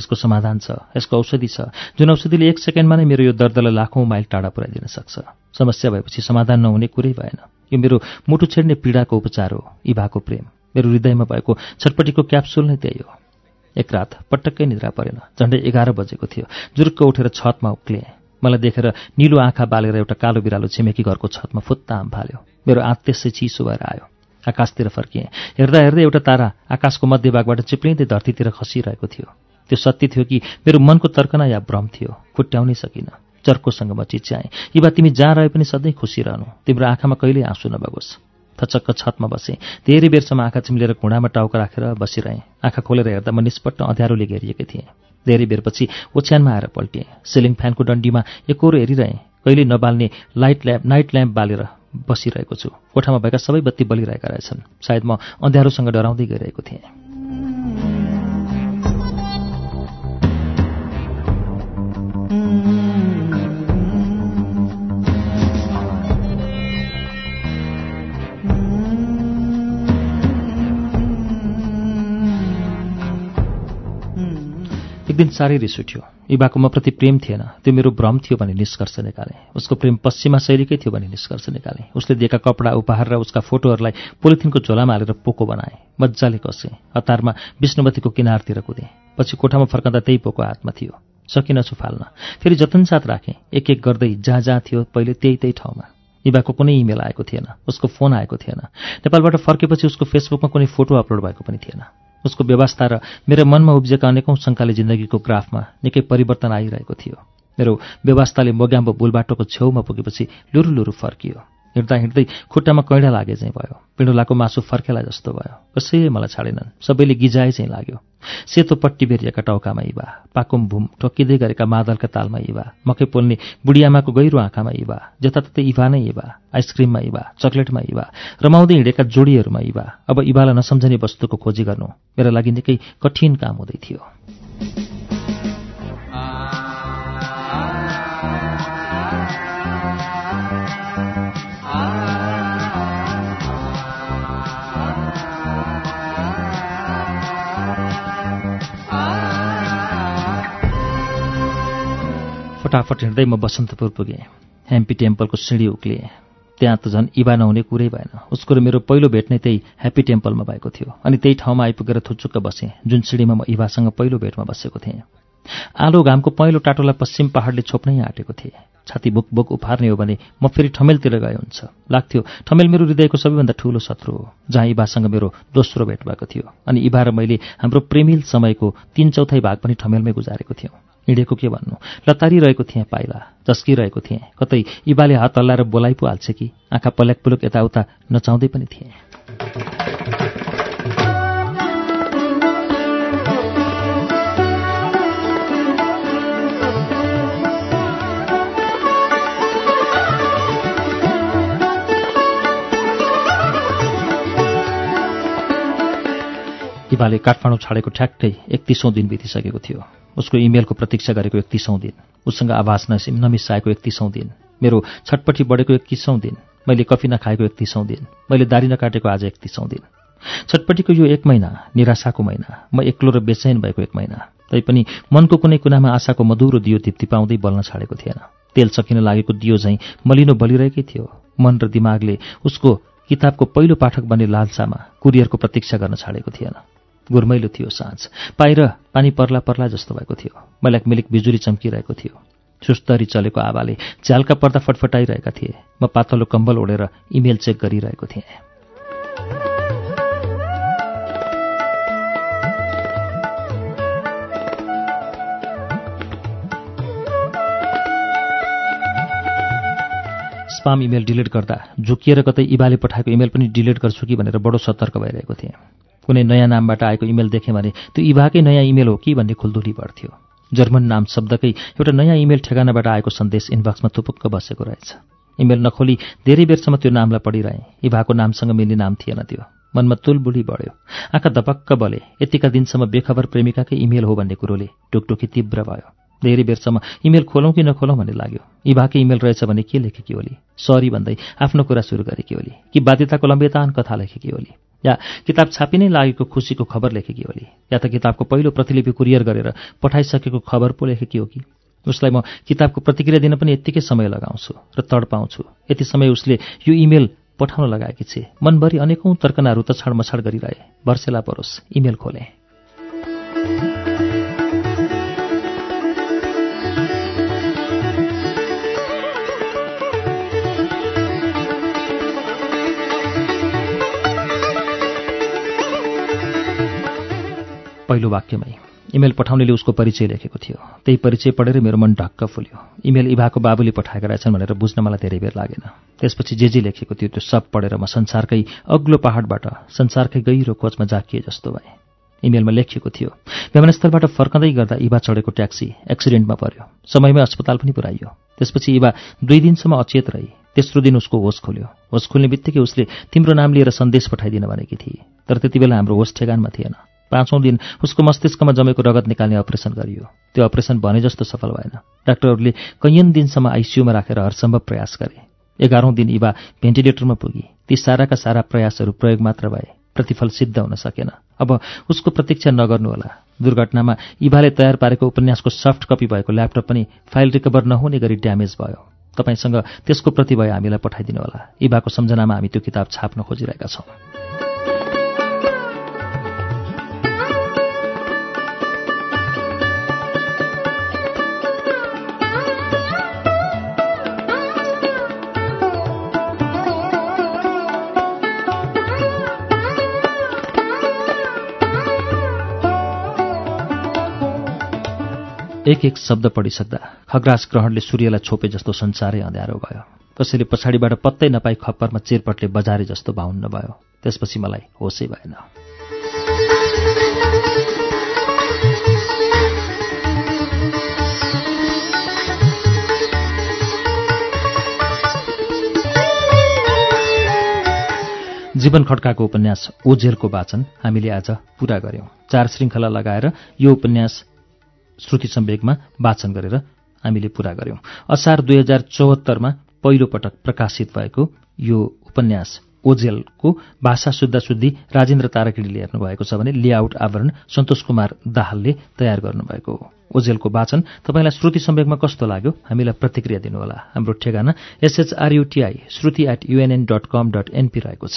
यसको समाधान छ यसको औषधि छ। जुन औषधिले एक सेकेन्डमा नै मेरो यो दर्दलाई लाखौँ माइल टाढा पुर्याइदिन सक्छ। समस्या भएपछि समाधान नहुने कुरै भएन। यो मेरो मुटु छेड्ने पीडाको उपचार हो इभाको प्रेम। मेरो हृदयमा भएको छटपट्टिको क्याप्सुल नै त्यही हो। एक रात पटक्कै निद्रा परेन। झन्डै एघार बजेको थियो। जुरुक्क उठेर छतमा उक्लिएँ। मलाई देखेर निलो आँखा बालेर एउटा कालो बिरालो छिमेकी घरको छतमा फुत्ता आम फाल्यो। मेरो आँत त्यसै चिसो भएर आयो। आकाशतिर फर्किएँ। हेर्दा हेर्दै एउटा तारा आकाशको मध्यभागबाट चिप्लिँदै धरतीतिर खसिरहेको थियो। त्यो सत्य थियो कि मेरो मनको तर्कना या भ्रम थियो। खुट्याउनै सकिनँ। चर्कोसँग म चिच्याएँ। यी बा तिमी जहाँ रहे पनि सधैँ खुसी रहनु। तिम्रो आँखामा कहिल्यै आँसु नबगोस् थचक्क छतमा बसेँ। धेरै बेरसम्म आँखा चिम्लेर घुँडामा टाउको राखेर बसिरहेँ। आँखा खोलेर हेर्दा म निष्पट्ट अँध्यारोले घेरिएकै थिएँ। धेरै बेरपछि ओछ्यानमा आएर पल्टिएँ। सिलिङ फ्यानको डन्डीमा एकहोरो हेरिरहेँ। कहिले नबाल्ने लाइट ल्याम्प नाइट ल्याम्प बालेर बसिरहेको छु। कोठामा भएका सबै बत्ती बलिरहेका रहेछन्। सायद म अँध्यारोसँग डराउँदै गइरहेको थिएँ। दिन साह्रै रिस उठ्यो इबाको म प्रति प्रेम थिएन। त्यो मेरो भ्रम थियो भने निष्कर्ष निकालेँ। उसको प्रेम पश्चिमा शैलीकै थियो भने निष्कर्ष निकालेँ। उसले दिएका कपडा उपहार र उसका फोटोहरूलाई पोलिथिनको झोलामा हालेर पोको बनाएँ। मजाले कसेँ। हतारमा विष्णुवतीको किनारतिर कुदेँ। पछि कोठामा फर्कँदा त्यही पोको हातमा थियो। सकिनछु फाल्न फेरि जतनसाथ राखेँ। एक एक गर्दै जहाँ जहाँ थियो पहिले त्यही त्यही ठाउँमा। इबाको कुनै इमेल आएको थिएन। उसको फोन आएको थिएन। नेपालबाट फर्केपछि उसको फेसबुकमा कुनै फोटो अपलोड भएको पनि थिएन। उसको व्यवस्था र मेरो मनमा उब्जेका अनेकौँ शङ्काले जिन्दगीको ग्राफमा निकै परिवर्तन आइरहेको थियो। मेरो व्यवस्थाले मोग्याम्बो बुलबाटोको छेउमा पुगेपछि लुरु लुरु फर्कियो। हिँड्दा हिँड्दै खुट्टामा कैडा लागे चाहिँ भयो? पिँडुलाको मासु फर्केला जस्तो भयो। कसैले मलाई छाडेनन्। सबैले गिजाए चाहिँ लाग्यो। सेतो पट्टी बेरिएका टाउकामा इवा पाकुम भुम ठोक्किँदै गरेका मादलका तालमा इवा मकै पोल्ने बुढियामाको गहिरो आँखामा इवा जताततै इभा नै इवा आइसक्रिममा इवा चक्लेटमा इवा रमाउँदै हिँडेका जोडीहरूमा इवा अब इवालाई नसम्झने वस्तुको खोजी गर्नु। मेरा लागि निकै कठिन काम हुँदै थियो। फटाफट हिँड्दै म बसन्तपुर पुगेँ। ह्याम्पी टेम्पलको सिँढी उक्लिएँ। त्यहाँ त झन् इभा नहुने कुरै भएन। उसको र मेरो पहिलो भेट नै त्यही ह्याप्पी टेम्पलमा भएको थियो अनि त्यही ठाउँमा आइपुगेर थुचुक्क बसेँ जुन सिँढीमा म इभासँग पहिलो भेटमा बसेको थिएँ। आलो घामको पहिलो टाटोलाई पश्चिम पहाडले छोप्नै आँटेको थिएँ। छाती बुक बुक उफार्ने हो भने म फेरि ठमेलतिर गए हुन्छ। लाग्थ्यो ठमेल मेरो हृदयको सबैभन्दा ठूलो शत्रु हो जहाँ इभासँग मेरो दोस्रो भेट भएको थियो अनि इभा र मैले हाम्रो प्रेमिल समयको तीन चौथाइ भाग पनि ठमेलमै गुजारेको थियौँ। हिँडेको के भन्नु? लतारिरहेको थिएँ पाइला। चस्किरहेको थिएँ। कतै इबाले हात हल्लाएर बोलाइ पो हाल्छ कि? आँखा पल्याक पुलुक यताउता नचाउँदै पनि थिएँ। इबाले काठमाडौँ छाडेको ठ्याक्कै एकतिसौँ दिन बितिसकेको थियो। उसको इमेलको प्रतीक्षा गरेको एकतिसौँ दिन। उसँग आवाज नसिम नमिसाएको एकतिसौँ दिन। मेरो छटपट्टि बढेको एकतिसौँ दिन। मैले कफी नखाएको एकतिसौँ दिन। मैले दारी नकाटेको आज एकतिसौँ दिन। छटपट्टिको यो एक महिना निराशाको महिना। म एक्लो र बेचैन भएको एक महिना। तैपनि मनको कुनै कुनामा आशाको मधुरो दियो दिप्ती पाउँदै बल्न छाडेको थिएन। तेल सकिन लागेको दियो झैँ मलिनो बलिरहेकै थियो। मन र दिमागले उसको किताबको पहिलो पाठक बन्ने लालसामा कुरियरको प्रतीक्षा गर्न छाडेको थिएन। गुरमैलो थियो साँझ। पाएर पानी पर्ला पर्ला जस्तो भएको थियो। मैलाक मिलिक बिजुली चम्किरहेको थियो। सुस्तरी चलेको आवाले झ्यालका पर्दा फटफटाइरहेका थिए। म पातलो कम्बल ओढेर इमेल चेक गरिरहेको थिएँ। स्पाम इमेल डिलिट गर्दा झुकिएर कतै इबाले पठाएको इमेल पनि डिलिट गर्छु कि भनेर बडो सतर्क भइरहेको थिएँ। कुनै नयाँ नामबाट आएको इमेल देखेँ भने त्यो इभाकै नयाँ इमेल हो कि भन्ने खुल्दुली बढ्थ्यो जर्मन नाम शब्दकै एउटा नयाँ इमेल ठेगानाबाट आएको सन्देश इनबक्समा थुपुक्क बसेको रहेछ। इमेल नखोली धेरै बेरसम्म त्यो नामलाई पढिरहेँ। इभाको नामसँग मिल्ने नाम थिएन त्यो। मनमा तुलबुली बढ्यो। आँखा धपक्क बले। यतिका दिनसम्म बेखबर प्रेमिकाकै इमेल हो भन्ने कुरोले टुकटुकी तीव्र भयो। धेरै बेरसम्म इमेल खोलौँ कि नखोलौँ भन्ने लाग्यो। इभाकै इमेल रहेछ भने के लेखेकी होली सरी भन्दै आफ्नो कुरा सुरु गरेकी होली कि बाध्यताको लम्बेतान कथा लेखेकी होली या किताब छापी नै लागेको खुसीको खबर लेखेकी होली या त किताबको पहिलो प्रतिलिपि कुरियर गरेर पठाइसकेको खबर पो लेखेकी हो कि? उसलाई म किताबको प्रतिक्रिया दिन पनि यत्तिकै समय लगाउँछु र तड पाउँछु। यति समय उसले यो इमेल पठाउन लगाएकी छे। मनभरि अनेकौं तर्कनाहरू तछाड मछाड गरिरहे। वर्षेला परोस् इमेल खोले। पहिलो वाक्यमै इमेल पठाउनेले उसको परिचय लेखेको थियो। त्यही परिचय पढेर मेरो मन ढक्क फुल्यो। इमेल इभाको बाबुले पठाएका रहेछन् भनेर बुझ्न मलाई धेरै बेर लागेन। त्यसपछि जे जे लेखेको थियो त्यो सब पढेर म संसारकै अग्लो पहाडबाट संसारकै गहिरो कोचमा जाकिए जस्तो भएँ। इमेलमा लेखिएको थियो विमानस्थलबाट फर्कँदै गर्दा इभा चढेको ट्याक्सी एक्सिडेन्टमा पर्यो। समयमै अस्पताल पनि पुऱ्याइयो त्यसपछि इभा दुई दिनसम्म अचेत रही। तेस्रो दिन उसको होस खोल्यो। होस खोल्ने बित्तिकै उसले तिम्रो नाम लिएर सन्देश पठाइदिन भनेकी थिए। तर त्यति बेला हाम्रो होस ठेगानमा थिएन। पाँचौँ दिन उसको मस्तिष्कमा जमेको रगत निकाल्ने अपरेसन गरियो। त्यो अपरेसन भने जस्तो सफल भएन। डाक्टरहरूले कैयन दिनसम्म आइसियूमा राखेर हरसम्भव प्रयास गरे। एघारौँ दिन इभा भेन्टिलेटरमा पुगी। ती साराका सारा प्रयासहरू प्रयोग मात्र भए। प्रतिफल सिद्ध हुन सकेन। अब उसको प्रतीक्षा नगर्नुहोला। दुर्घटनामा इभाले तयार पारेको उपन्यासको सफ्ट कपी भएको ल्यापटप पनि फाइल रिकभर नहुने गरी ड्यामेज भयो। तपाईँसँग त्यसको प्रति भए हामीलाई पठाइदिनुहोला। इभाको सम्झनामा हामी त्यो किताब छाप्न खोजिरहेका छौँ। एक एक शब्द पढिसक्दा खग्रास ग्रहणले सूर्यलाई छोपे जस्तो संसारै अँध्यारो भयो। कसैले पछाडिबाट पत्तै नपाई खप्परमा चेरपटले बजारे जस्तो भाउन्न भयो। त्यसपछि मलाई होसै भएन। जीवन खड्काको उपन्यास ओझेलको वाचन हामीले आज पूरा गर्यौं चार श्रृङ्खला लगाएर यो उपन्यास श्रुति सम्वेकमा वाचन गरेर हामीले पूरा गर्यौं असार दुई हजार चौहत्तरमा पहिलो पटक प्रकाशित भएको यो उपन्यास ओजेलको भाषा शुद्ध शुद्धि राजेन्द्र ताराकिडीले हेर्नुभएको छ भने लेआउट आवरण सन्तोष कुमार दाहालले तयार गर्नुभएको हो। ओजेलको वाचन तपाईँलाई श्रुति सम्वेकमा कस्तो लाग्यो हामीलाई प्रतिक्रिया दिनुहोला। हाम्रो ठेगाना S H R U T I Shruti at UNN dot com dot NP रहेको छ।